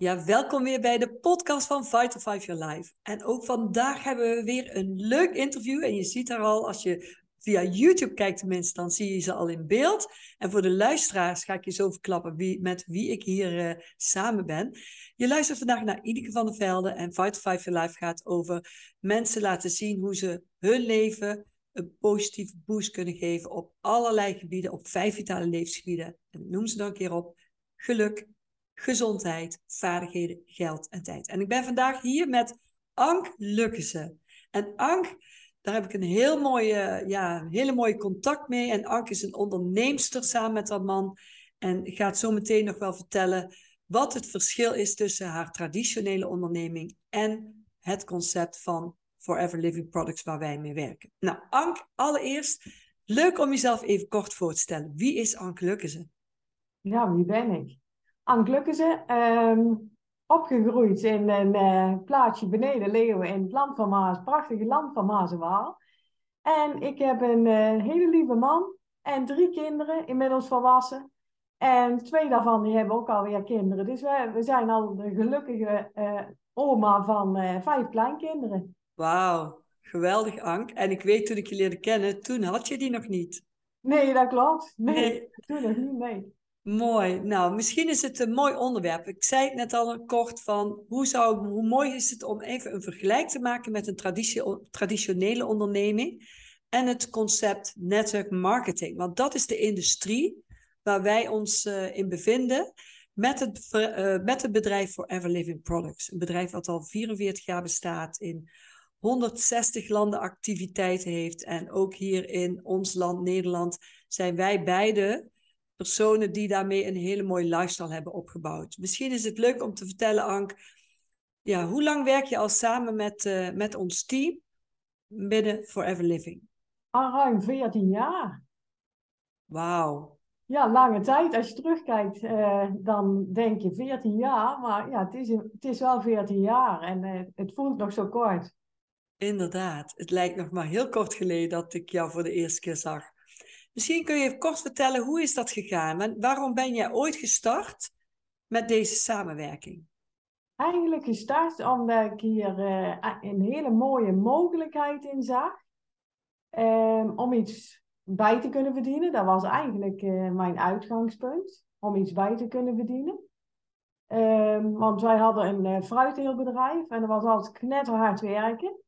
Ja, welkom weer bij de podcast van Vital 5 Your Life. En ook vandaag hebben we weer een leuk interview. En je ziet daar al, als je via YouTube kijkt tenminste, dan zie je ze al in beeld. En voor de luisteraars ga ik je zo verklappen wie, met wie ik hier uh, samen ben. Je luistert vandaag naar Ineke van der Velde en Vital 5 Your Life gaat over mensen laten zien hoe ze hun leven een positieve boost kunnen geven op allerlei gebieden, op vijf vitale levensgebieden. En noem ze dan een keer op: geluk, gezondheid, vaardigheden, geld en tijd. En ik ben vandaag hier met Ank Lukkense. En Ank, daar heb ik een heel mooie, ja, hele mooie contact mee. En Ank is een onderneemster samen met haar man. En gaat zo meteen nog wel vertellen wat het verschil is tussen haar traditionele onderneming en het concept van Forever Living Products waar wij mee werken. Nou, Ank, allereerst leuk om jezelf even kort voor te stellen. Wie is Ank Lukkense? Ja, wie ben ik? Ank Lukkense, um, opgegroeid in een uh, plaatsje beneden Leeuwen in het land van Maas, prachtige land van Maas en Waal. En ik heb een uh, hele lieve man en drie kinderen, inmiddels volwassen. En twee daarvan die hebben ook alweer kinderen. Dus we, we zijn al de gelukkige uh, oma van vijf kleinkinderen. Wauw, geweldig Ank. En ik weet toen ik je leerde kennen, toen had je die nog niet. Nee, dat klopt. Nee, nee. toen nog niet, nee. Mooi. Nou, misschien is het een mooi onderwerp. Ik zei het net al kort van hoe, zou, hoe mooi is het om even een vergelijk te maken met een traditie, traditionele onderneming en het concept network marketing. Want dat is de industrie waar wij ons uh, in bevinden met het, uh, met het bedrijf Forever Living Products. Een bedrijf wat al 44 jaar bestaat in 160 landen activiteiten heeft. En ook hier in ons land, Nederland, zijn wij beide personen die daarmee een hele mooie lifestyle hebben opgebouwd. Misschien is het leuk om te vertellen, Ank, ja, hoe lang werk je al samen met, uh, met ons team binnen Forever Living? Al ruim 14 jaar. Wauw. Ja, lange tijd. Als je terugkijkt, uh, dan denk je 14 jaar. Maar ja, het is, het is wel 14 jaar en uh, het voelt nog zo kort. Inderdaad, het lijkt nog maar heel kort geleden dat ik jou voor de eerste keer zag. Misschien kun je even kort vertellen, hoe is dat gegaan? Waarom ben jij ooit gestart met deze samenwerking? Eigenlijk gestart omdat ik hier uh, een hele mooie mogelijkheid in zag. Um, om iets bij te kunnen verdienen. Dat was eigenlijk uh, mijn uitgangspunt. Om iets bij te kunnen verdienen. Um, want wij hadden een uh, fruitteelbedrijf en dat was altijd knetterhard werken.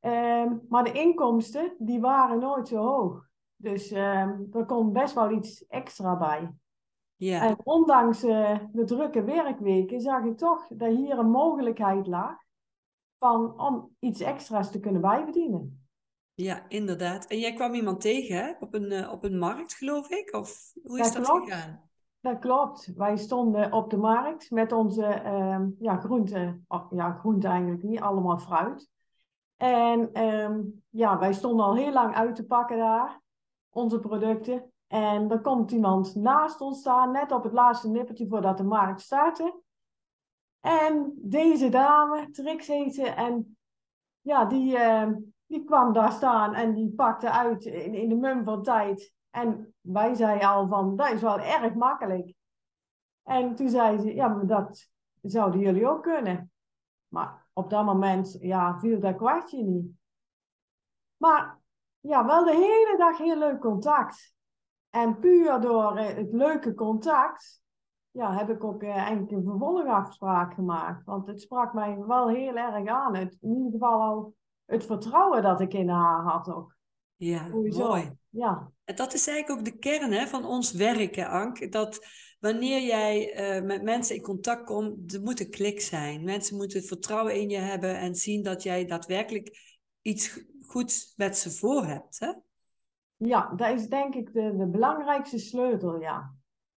Um, maar de inkomsten, die waren nooit zo hoog. Dus um, er komt best wel iets extra bij. Ja. En ondanks uh, de drukke werkweken zag ik toch dat hier een mogelijkheid lag van, om iets extra's te kunnen bijverdienen. Ja, inderdaad. En jij kwam iemand tegen hè? Op, een, uh, op een markt, geloof ik? Of hoe is dat, dat gegaan? Dat klopt. Wij stonden op de markt met onze uh, ja, groenten. Oh, ja, groenten eigenlijk niet, allemaal fruit. En um, ja, wij stonden al heel lang uit te pakken daar, onze producten. En er komt iemand naast ons staan, net op het laatste nippertje voordat de markt startte. En deze dame, Trix heet ze, en ja, die, uh, die kwam daar staan en die pakte uit in, in de mum van tijd. En wij zeiden al van, dat is wel erg makkelijk. En toen zei ze, ja, maar dat zouden jullie ook kunnen. Maar op dat moment ja, viel dat kwartje niet. Maar ja, wel de hele dag heel leuk contact. En puur door uh, het leuke contact, ja, heb ik ook uh, eigenlijk een vervolgafspraak gemaakt. Want het sprak mij wel heel erg aan. Het, in ieder geval al het vertrouwen dat ik in haar had ook. Ja, mooi. Ja. En dat is eigenlijk ook de kern hè, van ons werken, Ank. Dat wanneer jij uh, met mensen in contact komt, er moet een klik zijn. Mensen moeten vertrouwen in je hebben en zien dat jij daadwerkelijk iets goeds met ze voor hebt. Hè? Ja, dat is denk ik de, de belangrijkste sleutel, ja.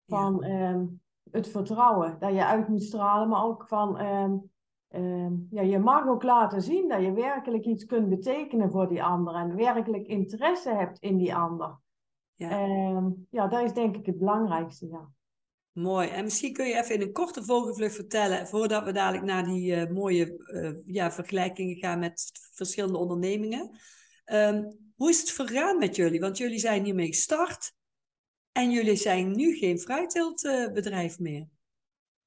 Van ehm, het vertrouwen dat je uit moet stralen, maar ook van, ehm, ehm, ja, je mag ook laten zien dat je werkelijk iets kunt betekenen voor die ander en werkelijk interesse hebt in die ander. Ja, ja dat is denk ik het belangrijkste, ja. Mooi. En misschien kun je even in een korte vogelvlucht vertellen, voordat we dadelijk naar die uh, mooie uh, ja, vergelijkingen gaan met verschillende ondernemingen. Um, hoe is het vergaan met jullie? Want jullie zijn hiermee gestart en jullie zijn nu geen fruitteeltbedrijf meer.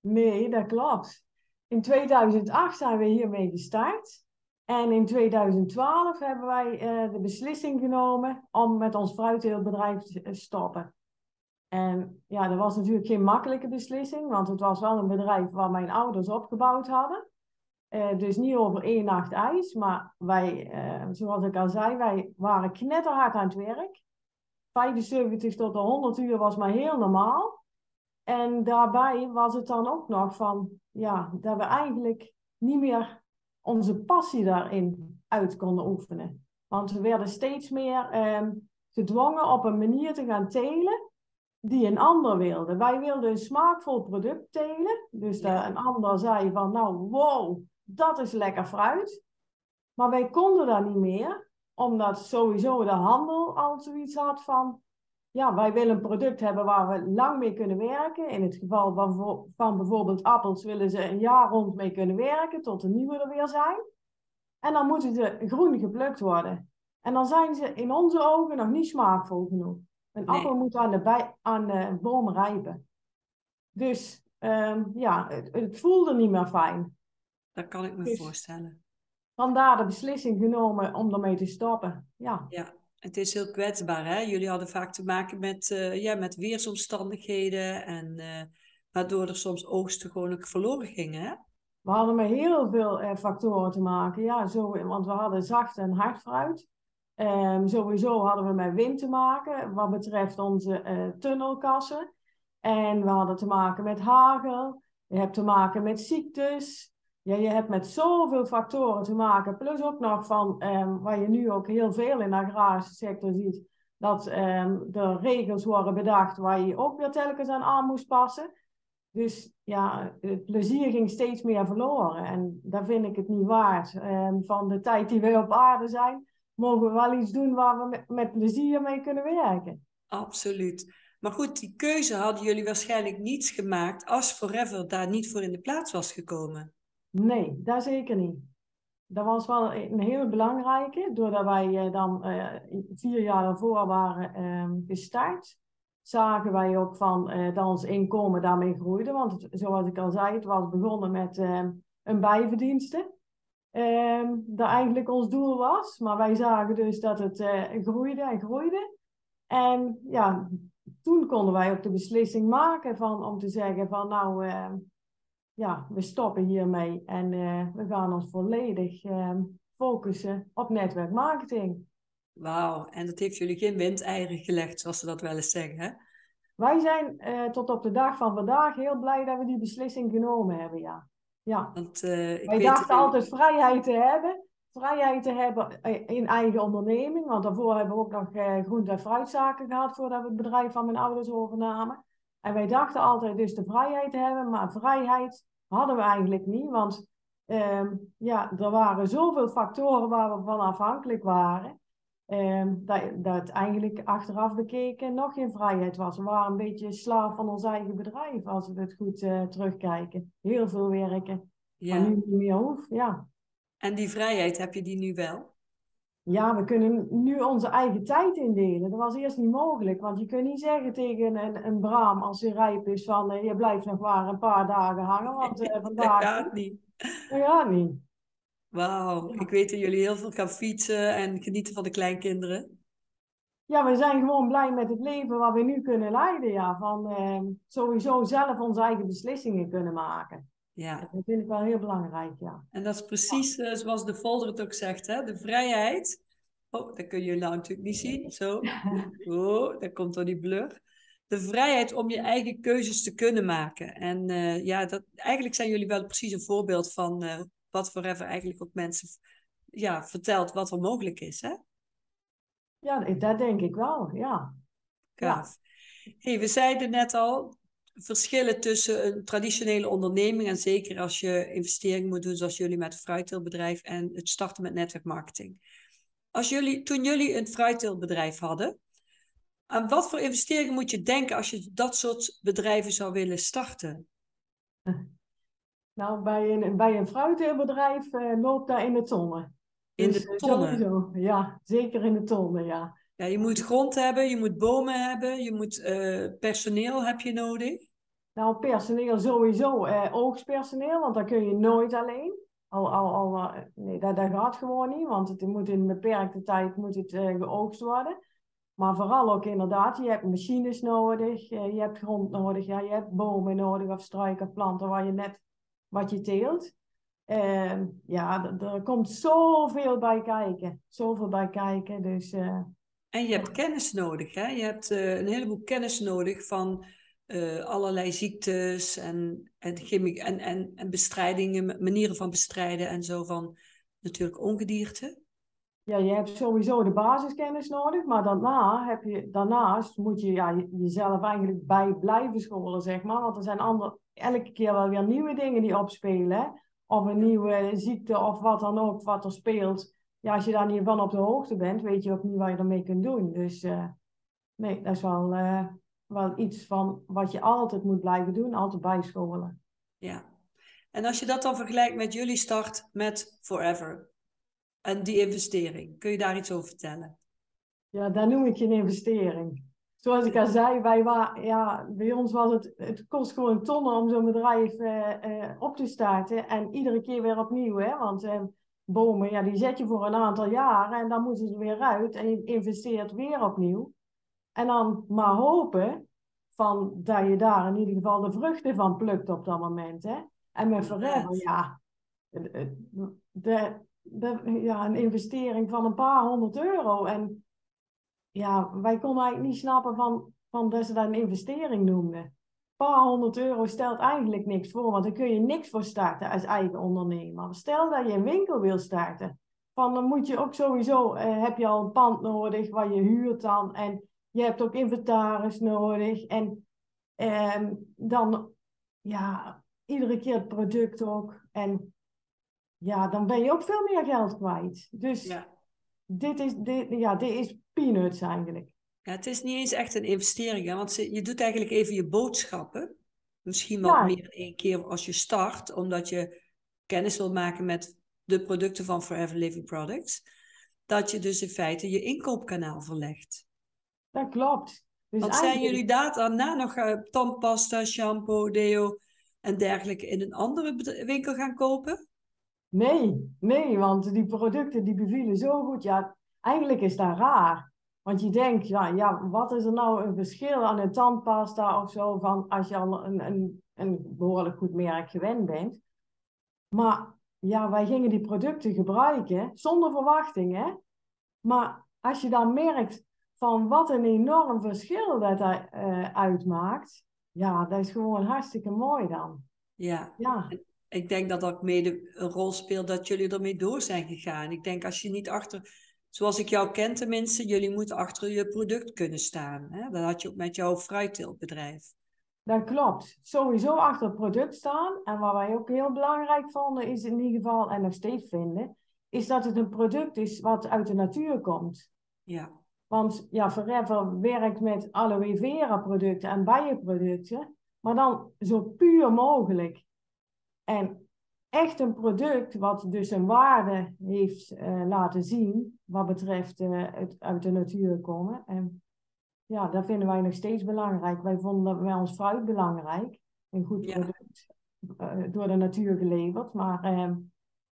Nee, dat klopt. In 2008 zijn we hiermee gestart. En in 2012 hebben wij uh, de beslissing genomen om met ons fruitteeltbedrijf te stoppen. En ja, dat was natuurlijk geen makkelijke beslissing, want het was wel een bedrijf waar mijn ouders opgebouwd hadden. Uh, dus niet over één nacht ijs, maar wij, zoals ik al zei, wij waren knetterhard aan het werk. 75 tot de 100 uur was maar heel normaal. En daarbij was het dan ook nog van, ja, dat we eigenlijk niet meer onze passie daarin uit konden oefenen. Want we werden steeds meer um, gedwongen op een manier te gaan telen die een ander wilde. Wij wilden een smaakvol product telen. Dus ja. een ander zei van, nou, wow, dat is lekker fruit. Maar wij konden dat niet meer, omdat sowieso de handel al zoiets had van, ja, wij willen een product hebben waar we lang mee kunnen werken. In het geval van, van bijvoorbeeld appels willen ze een jaar rond mee kunnen werken, tot de nieuwe er weer zijn. En dan moeten ze groen geplukt worden. En dan zijn ze in onze ogen nog niet smaakvol genoeg. Een appel moet aan de, bij, aan de boom rijpen. Dus um, ja, het, het, voelde niet meer fijn. Dat kan ik me dus, voorstellen. Vandaar de beslissing genomen om ermee te stoppen. Ja. ja, het is heel kwetsbaar. Hè? Jullie hadden vaak te maken met, uh, ja, met weersomstandigheden. En uh, waardoor er soms oogsten gewoon verloren gingen. Hè? We hadden met heel veel uh, factoren te maken. Ja, zo, want we hadden zacht en hard fruit. Um, sowieso hadden we met wind te maken wat betreft onze tunnelkassen. En we hadden te maken met hagel. Je hebt te maken met ziektes. Ja, je hebt met zoveel factoren te maken. Plus ook nog van, um, waar je nu ook heel veel in de agrarische sector ziet, dat um, er regels worden bedacht waar je ook weer telkens aan aan moest passen. Dus ja, het plezier ging steeds meer verloren. En daar vind ik het niet waard. van de tijd die we op aarde zijn, mogen we wel iets doen waar we met, plezier mee kunnen werken. Absoluut. Maar goed, die keuze hadden jullie waarschijnlijk niet gemaakt als Forever daar niet voor in de plaats was gekomen. Nee, daar zeker niet. Dat was wel een hele belangrijke, doordat wij eh, dan uh, vier jaar ervoor waren uh, gestart, zagen wij ook van uh, dat ons inkomen daarmee groeide. Want zoals ik al zei, het was begonnen met een bijverdienste um, dat eigenlijk ons doel was. Maar wij zagen dus dat het groeide en groeide. En ja, toen konden wij ook de beslissing maken van, om te zeggen van nou, ja, we stoppen hiermee en uh, we gaan ons volledig ehm, focussen op netwerkmarketing. Wauw, en dat heeft jullie geen windeieren gelegd, zoals ze dat wel eens zeggen, hè? Wij zijn tot op de dag van vandaag heel blij dat we die beslissing genomen hebben, ja. Ja. Want, uh, ik Wij dachten altijd vrijheid te hebben. Vrijheid te hebben in eigen onderneming. Want daarvoor hebben we ook nog groente- en fruitzaken gehad voordat we het bedrijf van mijn ouders overnamen. En wij dachten altijd dus de vrijheid te hebben. Maar vrijheid hadden we eigenlijk niet. Want um, ja, er waren zoveel factoren waar we van afhankelijk waren. Um, dat, dat eigenlijk achteraf bekeken nog geen vrijheid was. We waren een beetje slaaf van ons eigen bedrijf, als we het goed uh, terugkijken. Heel veel werken, ja. maar nu niet meer hoeft, ja. En die vrijheid, heb je die nu wel? Ja, we kunnen nu onze eigen tijd indelen. Dat was eerst niet mogelijk, want je kunt niet zeggen tegen een, een braam als hij rijp is van uh, je blijft nog maar een paar dagen hangen, want uh, vandaag... dat gaat niet. Dat gaat niet. Wauw, ik weet dat jullie heel veel gaan fietsen en genieten van de kleinkinderen. Ja, we zijn gewoon blij met het leven wat we nu kunnen leiden. Ja. Van eh, sowieso zelf onze eigen beslissingen kunnen maken. Ja. Dat vind ik wel heel belangrijk, ja. En dat is precies uh, zoals de folder het ook zegt, hè? de vrijheid. Oh, dat kun je nou natuurlijk niet zien. Zo. Oh, daar komt door die blur. De vrijheid om je eigen keuzes te kunnen maken. En uh, ja, dat, eigenlijk zijn jullie wel precies een voorbeeld van uh, wat Forever eigenlijk ook mensen ja, vertelt wat er mogelijk is. Hè? Ja, dat denk ik wel, ja. Gaaf. Hey, we zeiden net al, verschillen tussen een traditionele onderneming en zeker als je investeringen moet doen zoals jullie met een fruitteelbedrijf en het starten met netwerkmarketing. Als jullie, toen jullie een fruitteelbedrijf hadden, aan wat voor investeringen moet je denken als je dat soort bedrijven zou willen starten? Nou, bij een, bij een fruitteelbedrijf uh, loopt daar in de tonnen. In de dus, tonnen? Sowieso, ja, zeker in de tonnen, ja. Je moet grond hebben, je moet bomen hebben, je moet uh, personeel heb je nodig. Nou, personeel sowieso, uh, oogstpersoneel, want dat kun je nooit alleen. Al, al, al, nee, dat, dat gaat gewoon niet, want het moet in een beperkte tijd moet het, uh, geoogst worden. Maar vooral ook inderdaad, je hebt machines nodig, je hebt grond nodig, ja, je hebt bomen nodig of struiken planten waar je net wat je teelt. Uh, ja, er komt zoveel bij kijken. Zoveel bij kijken. Dus, en je hebt kennis nodig. Hè? Je hebt uh, een heleboel kennis nodig van uh, allerlei ziektes en, en, en, en, en bestrijdingen, manieren van bestrijden en zo van natuurlijk ongedierte. Ja, je hebt sowieso de basiskennis nodig, maar daarna heb je, daarnaast moet je ja, jezelf eigenlijk bij blijven scholen, zeg maar. Want er zijn andere, elke keer wel weer nieuwe dingen die opspelen. Of een nieuwe ziekte of wat dan ook wat er speelt. Ja, als je daar niet van op de hoogte bent, weet je ook niet wat je ermee kunt doen. Dus uh, nee, dat is wel, uh, wel iets van wat je altijd moet blijven doen, altijd bijscholen. Ja, en als je dat dan vergelijkt met jullie start met Forever en die investering, kun je daar iets over vertellen? Ja, daar noem ik geen investering zoals ik al zei, wij waren, ja, bij ons was het, het kost gewoon tonnen om zo'n bedrijf uh, op te starten. En iedere keer weer opnieuw, hè, want uh, bomen, ja, die zet je voor een aantal jaren en dan moeten ze weer uit en je investeert weer opnieuw. En dan maar hopen van dat je daar in ieder geval de vruchten van plukt op dat moment. Hè. En met Forever, ja, de, de, ja, een investering van een paar honderd euro. En ja, wij konden eigenlijk niet snappen van, van dat ze dat een investering noemden. Een paar honderd euro stelt eigenlijk niks voor, want daar kun je niks voor starten als eigen ondernemer. Stel dat je een winkel wil starten, van dan moet je ook sowieso, uh, heb je al een pand nodig waar je huurt dan. En je hebt ook inventaris nodig. En uh, dan, ja, iedere keer het product ook. En ja, dan ben je ook veel meer geld kwijt. Dus ja. dit, is, dit, ja, dit is peanuts eigenlijk. Ja, het is niet eens echt een investering, hè? want je doet eigenlijk even je boodschappen. Misschien wel meer dan één keer als je start, omdat je kennis wilt maken met de producten van Forever Living Products. Dat je dus in feite je inkoopkanaal verlegt. Dat klopt. Dus Want zijn jullie daarna nog uh, tandpasta, shampoo, deo en dergelijke in een andere winkel gaan kopen? Nee, nee, want die producten die bevielen zo goed. Ja, Eigenlijk is dat raar. Want je denkt, ja, ja, wat is er nou een verschil aan een tandpasta of zo, van als je al een, een, een behoorlijk goed merk gewend bent. Maar ja, wij gingen die producten gebruiken zonder verwachting, hè. Maar als je dan merkt van wat een enorm verschil dat dat uh, uitmaakt, ja, dat is gewoon hartstikke mooi dan. Ja. ja. Ik denk dat dat mede een rol speelt dat jullie ermee door zijn gegaan. Ik denk als je niet achter zoals ik jou ken tenminste, jullie moeten achter je product kunnen staan. Hè? Dat had je ook met jouw fruitteeltbedrijf. Dat klopt. Sowieso achter het product staan. En wat wij ook heel belangrijk vonden, is in ieder geval, en nog steeds vinden, is dat het een product is wat uit de natuur komt. Ja. Want ja, Forever werkt met aloe vera producten en bijenproducten, maar dan zo puur mogelijk. En echt een product wat dus een waarde heeft uh, laten zien wat betreft uh, het uit de natuur komen. En ja, dat vinden wij nog steeds belangrijk. Wij vonden bij ons fruit belangrijk. Een goed product uh, door de natuur geleverd. Maar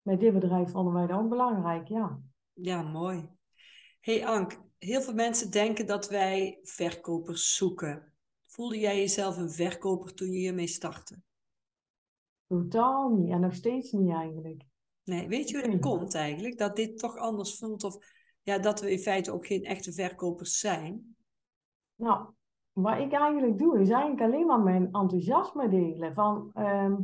met dit bedrijf vonden wij dat ook belangrijk, ja. Ja, mooi. hey Ank, heel veel mensen denken dat wij verkopers zoeken. Voelde jij jezelf een verkoper toen je hiermee startte? Totaal niet. En nog steeds niet eigenlijk. Nee, weet je hoe het komt eigenlijk? Dat dit toch anders voelt of ja, dat we in feite ook geen echte verkopers zijn? Nou, wat ik eigenlijk doe, is eigenlijk alleen maar mijn enthousiasme delen. Van, ehm,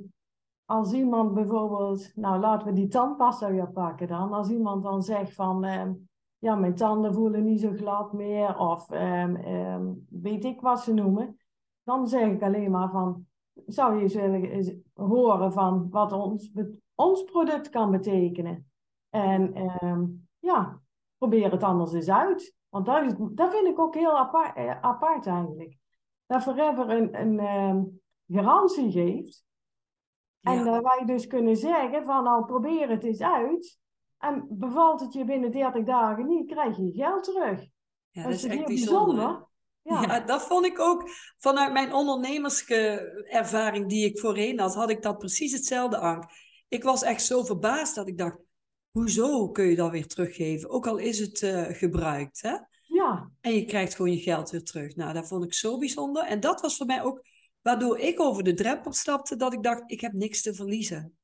als iemand bijvoorbeeld, nou laten we die tandpasta weer pakken dan. Als iemand dan zegt van, ehm, ja, mijn tanden voelen niet zo glad meer. Of ehm, weet ik wat ze noemen. Dan zeg ik alleen maar van, zou je eens willen horen van wat ons, ons product kan betekenen. En ehm, ja, probeer het anders eens uit. Want dat, is, dat vind ik ook heel apart, eh, apart eigenlijk. Dat Forever een, een garantie geeft. En dat wij dus kunnen zeggen van nou probeer het eens uit. En bevalt het je binnen 30 dagen niet, krijg je je geld terug. Ja, dat, is echt bijzonder. Ja. ja. dat vond ik ook vanuit mijn ondernemerservaring die ik voorheen had, had ik dat precies hetzelfde Ank. Ik was echt zo verbaasd dat ik dacht, hoezo kun je dat weer teruggeven? Ook al is het uh, gebruikt, hè? Ja. En je krijgt gewoon je geld weer terug. Nou, dat vond ik zo bijzonder. En dat was voor mij ook waardoor ik over de drempel stapte, dat ik dacht, ik heb niks te verliezen.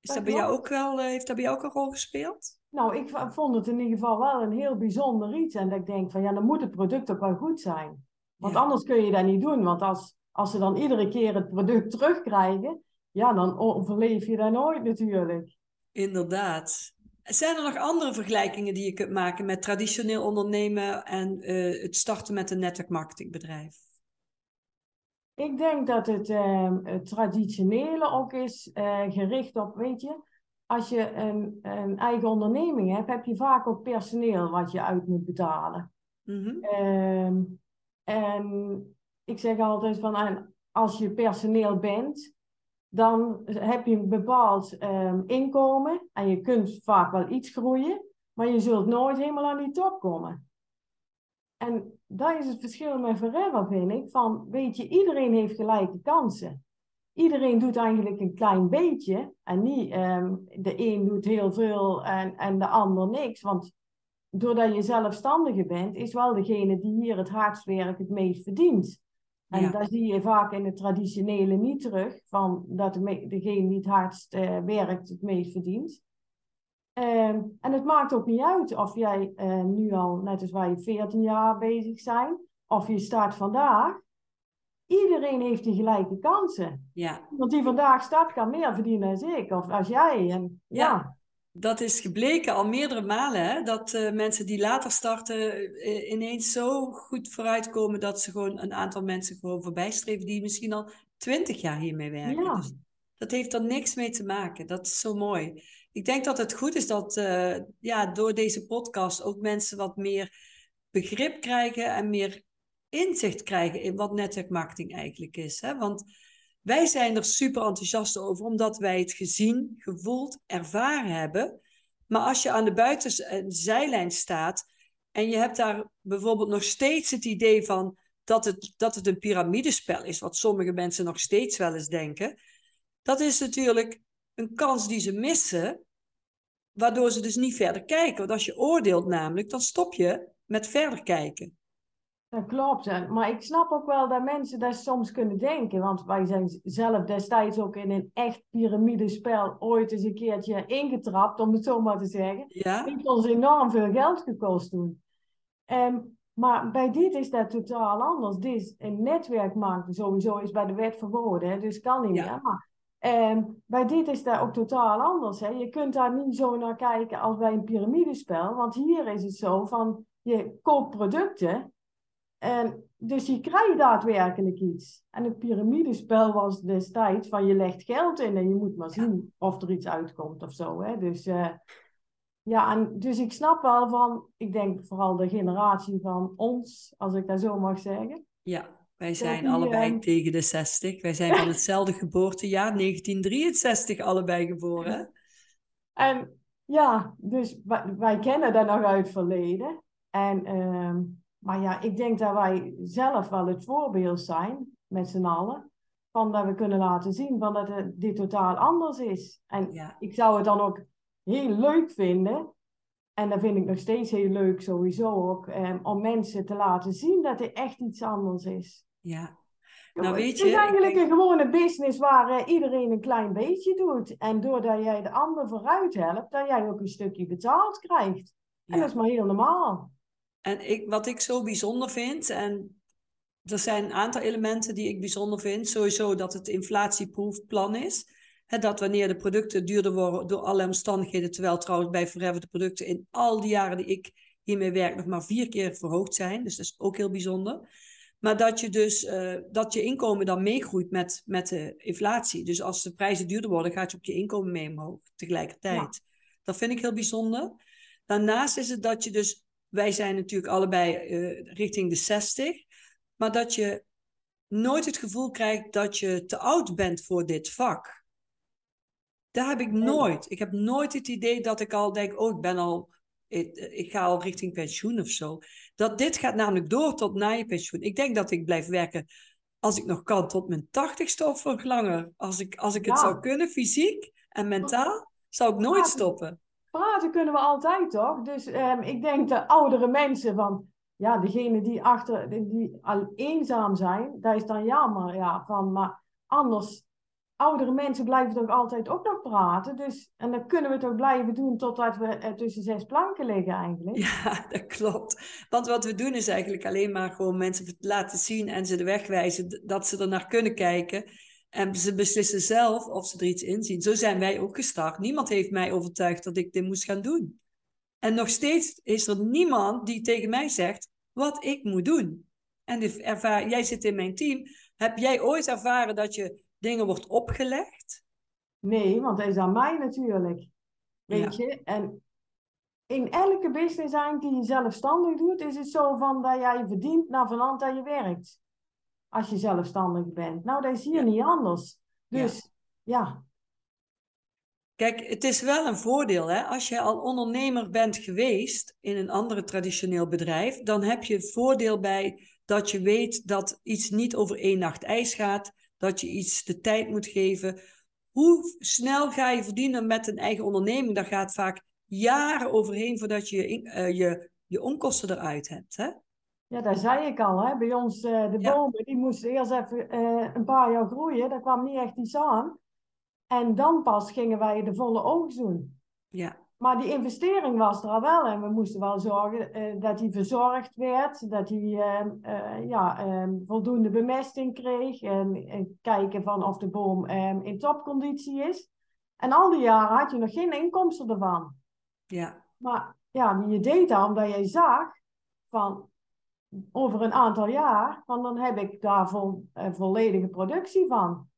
Is dat, bij jou ook wel, eh, heeft dat bij jou ook een rol gespeeld? Nou, ik vond het in ieder geval wel een heel bijzonder iets. En dat ik denk van, ja, dan moet het product ook wel goed zijn. Want anders kun je dat niet doen. Want als, als ze dan iedere keer het product terugkrijgen, ja, dan overleef je dat nooit natuurlijk. Inderdaad. Zijn er nog andere vergelijkingen die je kunt maken met traditioneel ondernemen en uh, het starten met een netwerkmarketingbedrijf? Ik denk dat het, uh, het traditionele ook is uh, gericht op, weet je, als je een, een, eigen onderneming hebt, heb je vaak ook personeel wat je uit moet betalen. Mm en ik zeg altijd van, als je personeel bent, dan heb je een bepaald um, inkomen en je kunt vaak wel iets groeien, maar je zult nooit helemaal aan die top komen. En dat is het verschil met Forever, vind ik. Van, weet je, iedereen heeft gelijke kansen. Iedereen doet eigenlijk een klein beetje. En niet um, de een doet heel veel en, en de ander niks. Want doordat je zelfstandige bent, is wel degene die hier het hardst werkt het meest verdient. En ja. dat zie je vaak in het traditionele niet terug. Van dat de degene die het hardst uh, werkt het meest verdient. Ehm, en het maakt ook niet uit of jij uh, nu al, net als wij, 14 jaar bezig zijn, of je start vandaag. Iedereen heeft die gelijke kansen. Ja. Want die vandaag start kan meer verdienen dan ik of als jij. En, ja. ja. Dat is gebleken al meerdere malen, hè? dat uh, mensen die later starten uh, ineens zo goed vooruitkomen dat ze gewoon een aantal mensen gewoon voorbijstreven die misschien al twintig jaar hiermee werken. Ja. Dus dat heeft er niks mee te maken. Dat is zo mooi ik denk dat het goed is dat uh, ja, door deze podcast ook mensen wat meer begrip krijgen en meer inzicht krijgen in wat netwerkmarketing eigenlijk is. Hè? Want wij zijn er super enthousiast over, omdat wij het gezien, gevoeld, ervaren hebben. Maar als je aan de buitenzijlijn staat en je hebt daar bijvoorbeeld nog steeds het idee van dat het, dat het een piramidespel is, wat sommige mensen nog steeds wel eens denken, dat is natuurlijk een kans die ze missen, waardoor ze dus niet verder kijken. Want als je oordeelt namelijk, dan stop je met verder kijken. Dat klopt, maar ik snap ook wel dat mensen dat soms kunnen denken. Want wij zijn zelf destijds ook in een echt piramidespel ooit eens een keertje ingetrapt, om het zo maar te zeggen. Ja. Het heeft ons enorm veel geld gekost toen. Um, maar bij dit is dat totaal anders. Dit is een netwerkmarkt, sowieso is bij de wet verboden, dus kan niet meer. Maar en bij dit is dat ook totaal anders. Hè? Je kunt daar niet zo naar kijken als bij een piramidespel. Want hier is het zo van, je koopt producten. En dus je krijgt daadwerkelijk iets. En het piramidespel was destijds van je legt geld in en je moet maar zien of er iets uitkomt of zo. Hè? Dus, uh, ja, en, dus ik snap wel van, ik denk vooral de generatie van ons, als ik dat zo mag zeggen. Ja. Wij zijn allebei ehm, tegen de 60. Wij zijn van hetzelfde geboortejaar, 1963, allebei geboren. En ja, dus wij, wij kennen dat nog uit het verleden. En, uh, maar ja, ik denk dat wij zelf wel het voorbeeld zijn, met z'n allen. Van dat we kunnen laten zien van dat het, dit totaal anders is. En ja. ik zou het dan ook heel leuk vinden en dat vind ik nog steeds heel leuk sowieso ook, eh, om mensen te laten zien dat er echt iets anders is. Ja. Nou, weet je, het is eigenlijk een gewone business waar uh, iedereen een klein beetje doet. En doordat jij de ander vooruit helpt, dat jij ook een stukje betaald krijgt. En dat is maar heel normaal. En ik, wat ik zo bijzonder vind, en er zijn een aantal elementen die ik bijzonder vind. Sowieso dat het inflatieproof plan is. dat wanneer de producten duurder worden door allerlei omstandigheden, terwijl trouwens bij Forever de producten in al die jaren die ik hiermee werk nog maar vier keer verhoogd zijn. Dus dat is ook heel bijzonder. Maar dat je dus uh, dat je inkomen dan meegroeit met, met de inflatie. Dus als de prijzen duurder worden, gaat je ook je inkomen mee omhoog tegelijkertijd. Dat vind ik heel bijzonder. Daarnaast is het dat je dus, wij zijn natuurlijk allebei uh, richting de 60, maar dat je nooit het gevoel krijgt dat je te oud bent voor dit vak. Daar heb ik nooit. Ik heb nooit het idee dat ik al denk, oh, ik ben al, ik, ik, ga al richting pensioen of zo. Dat dit gaat namelijk door tot na je pensioen. Ik denk dat ik blijf werken als ik nog kan tot mijn tachtigste of nog langer. Als ik, als ik het zou kunnen, fysiek en mentaal, zou ik nooit stoppen. Praten kunnen we altijd, toch? Dus um, ik denk de oudere mensen van, ja, degene die achter, die al eenzaam zijn, dat is dan jammer, ja, van, maar anders, oudere mensen blijven toch altijd ook nog praten, dus, en dan kunnen we toch blijven doen totdat we tussen zes planken liggen eigenlijk. Ja, dat klopt. Want wat we doen is eigenlijk alleen maar gewoon mensen laten zien en ze de weg wijzen, dat ze er naar kunnen kijken. En ze beslissen zelf of ze er iets in zien. Zo zijn wij ook gestart. Niemand heeft mij overtuigd dat ik dit moest gaan doen. En nog steeds is er niemand die tegen mij zegt wat ik moet doen. En ervaar, jij zit in mijn team. Heb jij ooit ervaren dat je dingen wordt opgelegd? Nee, want dat is aan mij natuurlijk. Weet je? En in elke business eigenlijk die je zelfstandig doet, is het zo van dat jij verdient naar van dat je werkt als je zelfstandig bent. Nou, dat is hier niet anders. Dus ja. Kijk, het is wel een voordeel. Hè? Als je al ondernemer bent geweest in een andere traditioneel bedrijf, dan heb je het voordeel bij dat je weet dat iets niet over één nacht ijs gaat, dat je iets de tijd moet geven. Hoe snel ga je verdienen met een eigen onderneming? Daar gaat vaak jaren overheen voordat je uh, je, je onkosten eruit hebt. Hè? Ja, dat zei ik al. Hè. Bij ons, uh, de bomen, die moesten eerst even uh, een paar jaar groeien. Daar kwam niet echt iets aan. En dan pas gingen wij de volle oogst doen. Ja. Maar die investering was er al wel. En we moesten wel zorgen uh, dat die verzorgd werd. Dat hij ja, ehm, voldoende bemesting kreeg. En, en, kijken van of de boom ehm, in topconditie is. En al die jaren had je nog geen inkomsten ervan. Ja. Maar ja, je deed dat omdat jij zag van over een aantal jaar, want dan heb ik daar vol, uh, volledige productie van.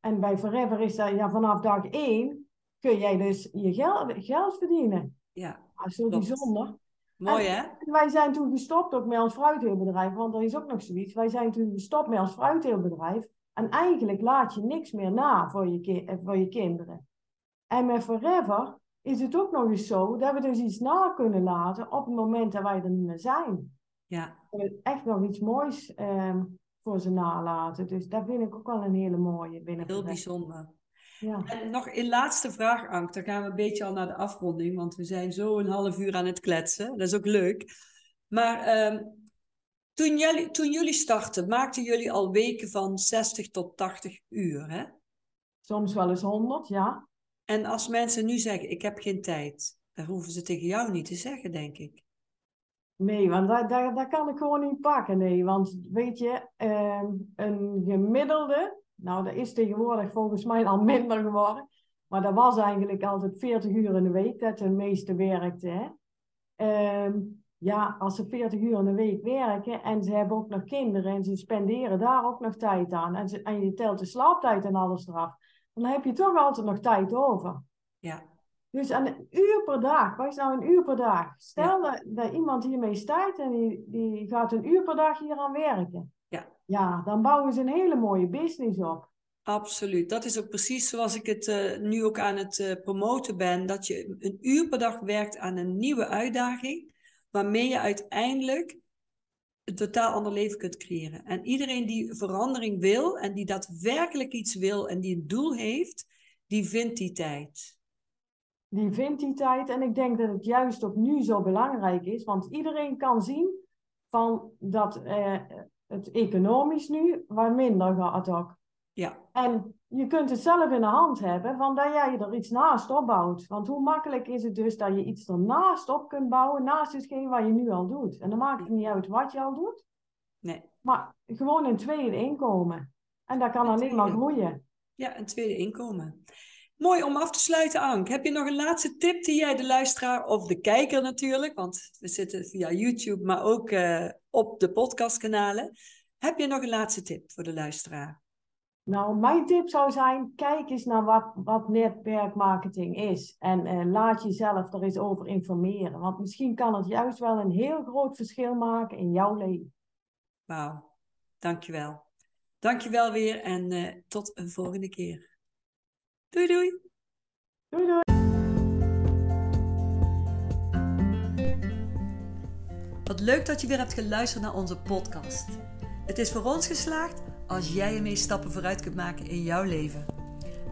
En bij Forever is dat ja, vanaf dag één kun jij dus je geld, geld verdienen. Ja. Dat is zo bijzonder. Mooi hè? wij zijn toen gestopt ook met ons fruitteelbedrijf, want er is ook nog zoiets. Wij zijn toen gestopt met ons fruitteelbedrijf. En eigenlijk laat je niks meer na voor je, eh, voor je kinderen. En met Forever is het ook nog eens zo dat we dus iets na kunnen laten op het moment dat wij er niet meer zijn. Ja. Echt nog iets moois um, voor ze nalaten. Dus dat vind ik ook wel een hele mooie. Heel bijzonder. Ja. En nog een laatste vraag, Ank. Dan gaan we een beetje al naar de afronding, want we zijn zo een half uur aan het kletsen. Dat is ook leuk. Maar um, toen, jullie, toen jullie startten, maakten jullie al weken van 60 tot 80 uur, hè? Soms wel eens 100, ja. En als mensen nu zeggen, ik heb geen tijd, dan hoeven ze tegen jou niet te zeggen, denk ik. Nee, want dat, dat, kan ik gewoon niet pakken. Nee, want weet je, uh, een gemiddelde, nou dat is tegenwoordig volgens mij al minder geworden, maar dat was eigenlijk altijd 40 uur in de week dat de meeste werkte. Hè? Uh, ja, als ze 40 uur in de week werken en ze hebben ook nog kinderen en ze spenderen daar ook nog tijd aan en, en je telt de slaaptijd en alles eraf, dan heb je toch altijd nog tijd over. Ja. Dus een uur per dag, wat is nou een uur per dag? Stel dat, dat, iemand hiermee start en die, die gaat een uur per dag hier aan werken. Ja. Ja, dan bouwen ze een hele mooie business op. Absoluut. Dat is ook precies zoals ik het uh, nu ook aan het uh, promoten ben. Dat je een uur per dag werkt aan een nieuwe uitdaging. Waarmee je uiteindelijk een totaal ander leven kunt creëren. En iedereen die verandering wil en die daadwerkelijk iets wil en die een doel heeft, die vindt die tijd die vindt die tijd. En ik denk dat het juist ook nu zo belangrijk is, want iedereen kan zien van dat eh, het economisch nu wat minder gaat ook. Ja. En je kunt het zelf in de hand hebben van dat jij er iets naast opbouwt. Want hoe makkelijk is het dus dat je iets ernaast op kunt bouwen, naast hetgeen wat je nu al doet. En dan maakt het niet uit wat je al doet. Nee. Maar gewoon een tweede inkomen. En dat kan alleen maar groeien. Ja, een tweede inkomen. Mooi om af te sluiten, Ank. Heb je nog een laatste tip die jij de luisteraar of de kijker natuurlijk, want we zitten via YouTube, maar ook uh, op de podcastkanalen. Heb je nog een laatste tip voor de luisteraar? Nou, mijn tip zou zijn: kijk eens naar wat, wat netwerkmarketing is. En uh, laat jezelf er eens over informeren. Want misschien kan het juist wel een heel groot verschil maken in jouw leven. Wauw, dankjewel. Dankjewel weer en uh, tot een volgende keer. Doei doei. Doei doei. Wat leuk dat je weer hebt geluisterd naar onze podcast. Het is voor ons geslaagd als jij ermee stappen vooruit kunt maken in jouw leven.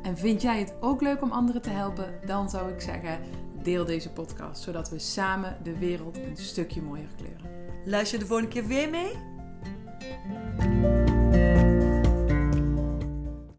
En vind jij het ook leuk om anderen te helpen? Dan zou ik zeggen, deel deze podcast, zodat we samen de wereld een stukje mooier kleuren. Luister de volgende keer weer mee?